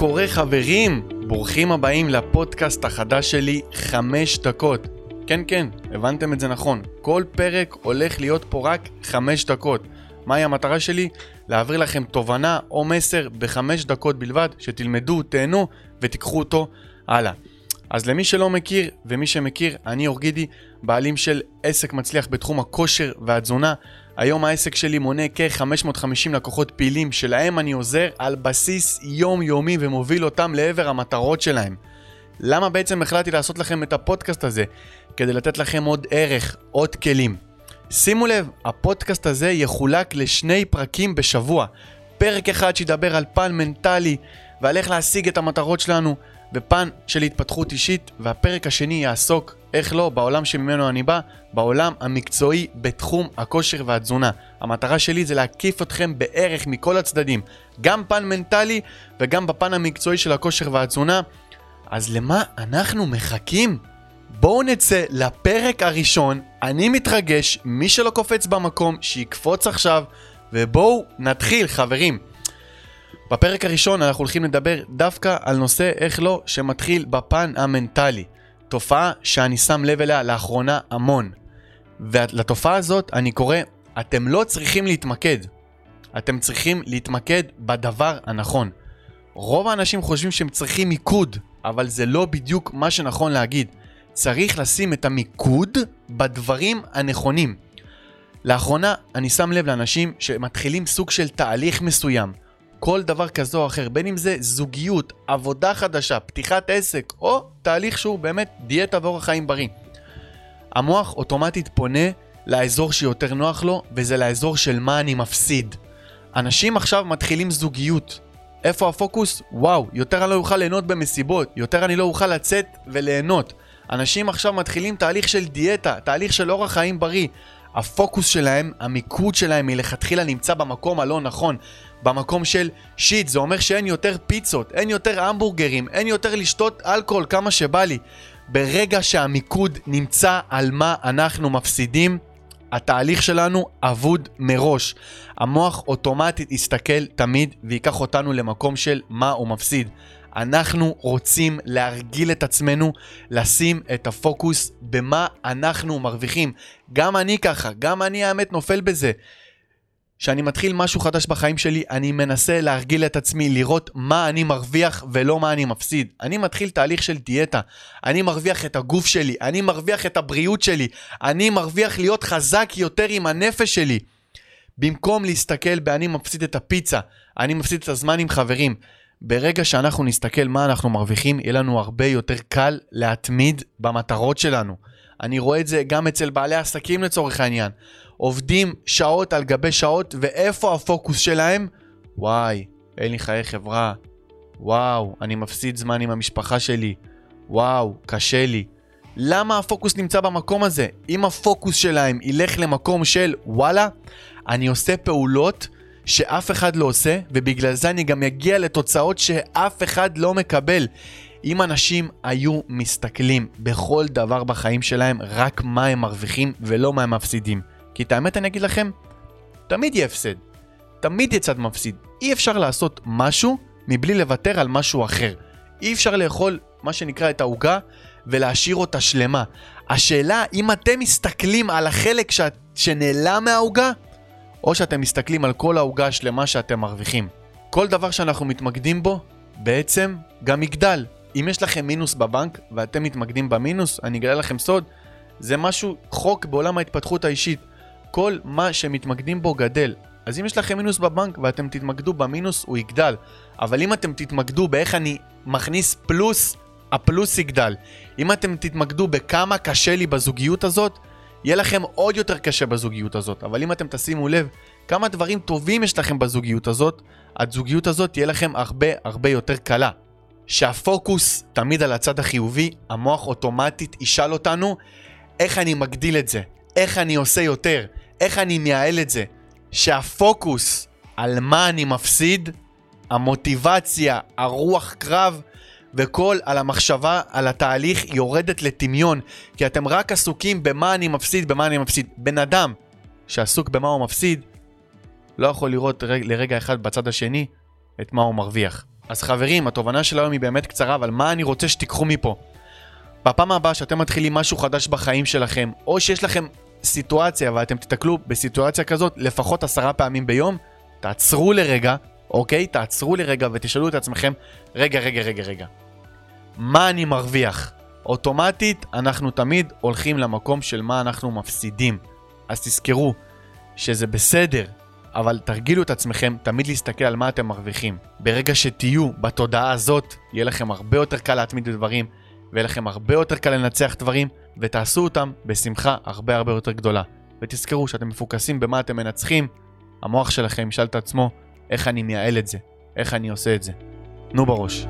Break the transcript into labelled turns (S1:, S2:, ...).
S1: קורה חברים? ברוכים הבאים לפודקאסט החדש שלי, חמש דקות. כן, כן, הבנתם את זה נכון. כל פרק הולך להיות פה רק חמש דקות. מהי המטרה שלי? להעביר לכם תובנה או מסר בחמש דקות בלבד, שתלמדו, תהנו ותיקחו אותו הלאה. אז למי שלא מכיר, ומי שמכיר, אני אורגידי, בעלים של עסק מצליח בתחום הכושר והתזונה. היום העסק שלי מונה כ-550 לקוחות פעילים שלהם אני עוזר על בסיס יומיומי ומוביל אותם לעבר המטרות שלהם. למה בעצם החלטתי לעשות לכם את הפודקאסט הזה? כדי לתת לכם עוד ערך, עוד כלים. שימו לב, הפודקאסט הזה יחולק לשני פרקים בשבוע. פרק אחד שידבר על פן מנטלי ועל איך להשיג את המטרות שלנו בפן של התפתחות אישית, והפרק השני יעסוק, איך לא, בעולם שממנו אני בא, בעולם המקצועי בתחום הכושר והתזונה. המטרה שלי זה להקיף אתכם בערך מכל הצדדים, גם פן מנטלי וגם בפן המקצועי של הכושר והתזונה. אז למה אנחנו מחכים? בואו נצא לפרק הראשון, אני מתרגש, מי שלא קופץ במקום, שיקפוץ עכשיו, ובואו נתחיל חברים. בפרק הראשון אנחנו הולכים לדבר דווקא על נושא, איך לא, שמתחיל בפן המנטלי. תופעה שאני שם לב אליה לאחרונה המון. ולתופעה הזאת אני קורא, אתם לא צריכים להתמקד. אתם צריכים להתמקד בדבר הנכון. רוב האנשים חושבים שהם צריכים מיקוד, אבל זה לא בדיוק מה שנכון להגיד. צריך לשים את המיקוד בדברים הנכונים. לאחרונה אני שם לב לאנשים שמתחילים סוג של תהליך מסוים. כל דבר כזה או אחר, בין אם זה זוגיות, עבודה חדשה, פתיחת עסק, או תהליך שהוא באמת דיאטה ואורח חיים בריא. המוח אוטומטית פונה לאזור שיותר נוח לו, וזה לאזור של מה אני מפסיד. אנשים עכשיו מתחילים זוגיות. איפה הפוקוס? וואו, יותר אני לא אוכל ליהנות במסיבות, יותר אני לא אוכל לצאת וליהנות. אנשים עכשיו מתחילים תהליך של דיאטה, תהליך של אורח חיים בריא. הפוקוס שלהם, המיקוד שלהם מלכתחילה נמצא במקום הלא נכון. במקום של שיט, זה אומר שאין יותר פיצות, אין יותר המבורגרים, אין יותר לשתות אלכוהול כמה שבא לי. ברגע שהמיקוד נמצא על מה אנחנו מפסידים, התהליך שלנו אבוד מראש. המוח אוטומטית יסתכל תמיד ויקח אותנו למקום של מה הוא מפסיד. אנחנו רוצים להרגיל את עצמנו לשים את הפוקוס במה אנחנו מרוויחים. גם אני ככה, גם אני האמת נופל בזה. כשאני מתחיל משהו חדש בחיים שלי, אני מנסה להרגיל את עצמי, לראות מה אני מרוויח ולא מה אני מפסיד. אני מתחיל תהליך של דיאטה. אני מרוויח את הגוף שלי, אני מרוויח את הבריאות שלי, אני מרוויח להיות חזק יותר עם הנפש שלי. במקום להסתכל ב"אני מפסיד את הפיצה", אני מפסיד את הזמן עם חברים. ברגע שאנחנו נסתכל מה אנחנו מרוויחים, יהיה לנו הרבה יותר קל להתמיד במטרות שלנו. אני רואה את זה גם אצל בעלי עסקים לצורך העניין. עובדים שעות על גבי שעות, ואיפה הפוקוס שלהם? וואי, אין לי חיי חברה. וואו, אני מפסיד זמן עם המשפחה שלי. וואו, קשה לי. למה הפוקוס נמצא במקום הזה? אם הפוקוס שלהם ילך למקום של וואלה, אני עושה פעולות שאף אחד לא עושה, ובגלל זה אני גם אגיע לתוצאות שאף אחד לא מקבל. אם אנשים היו מסתכלים בכל דבר בחיים שלהם רק מה הם מרוויחים ולא מה הם מפסידים. כי את האמת אני אגיד לכם, תמיד יהיה הפסד. תמיד יהיה צד מפסיד. אי אפשר לעשות משהו מבלי לוותר על משהו אחר. אי אפשר לאכול מה שנקרא את העוגה ולהשאיר אותה שלמה. השאלה אם אתם מסתכלים על החלק ש... שנעלם מהעוגה, או שאתם מסתכלים על כל העוגה השלמה שאתם מרוויחים. כל דבר שאנחנו מתמקדים בו, בעצם גם יגדל. אם יש לכם מינוס בבנק ואתם מתמקדים במינוס, אני אגלה לכם סוד, זה משהו, חוק בעולם ההתפתחות האישית. כל מה שמתמקדים בו גדל. אז אם יש לכם מינוס בבנק ואתם תתמקדו במינוס, הוא יגדל. אבל אם אתם תתמקדו באיך אני מכניס פלוס, הפלוס יגדל. אם אתם תתמקדו בכמה קשה לי בזוגיות הזאת, יהיה לכם עוד יותר קשה בזוגיות הזאת. אבל אם אתם תשימו לב כמה דברים טובים יש לכם בזוגיות הזאת, הזוגיות הזאת תהיה לכם הרבה הרבה יותר קלה. שהפוקוס תמיד על הצד החיובי, המוח אוטומטית ישאל אותנו איך אני מגדיל את זה, איך אני עושה יותר, איך אני מייעל את זה. שהפוקוס על מה אני מפסיד, המוטיבציה, הרוח קרב וכל על המחשבה, על התהליך יורדת לטמיון, כי אתם רק עסוקים במה אני מפסיד, במה אני מפסיד. בן אדם שעסוק במה הוא מפסיד, לא יכול לראות לרגע אחד בצד השני את מה הוא מרוויח. אז חברים, התובנה של היום היא באמת קצרה, אבל מה אני רוצה שתיקחו מפה? בפעם הבאה שאתם מתחילים משהו חדש בחיים שלכם, או שיש לכם סיטואציה ואתם תיתקלו בסיטואציה כזאת לפחות עשרה פעמים ביום, תעצרו לרגע, אוקיי? תעצרו לרגע ותשאלו את עצמכם, רגע, רגע, רגע, רגע. מה אני מרוויח? אוטומטית אנחנו תמיד הולכים למקום של מה אנחנו מפסידים. אז תזכרו שזה בסדר, אבל תרגילו את עצמכם תמיד להסתכל על מה אתם מרוויחים. ברגע שתהיו בתודעה הזאת, יהיה לכם הרבה יותר קל להתמיד בדברים, ויהיה לכם הרבה יותר קל לנצח דברים, ותעשו אותם בשמחה הרבה הרבה יותר גדולה. ותזכרו שאתם מפוקסים במה אתם מנצחים, המוח שלכם ישאל את עצמו איך אני מייעל את זה, איך אני עושה את זה. נו בראש.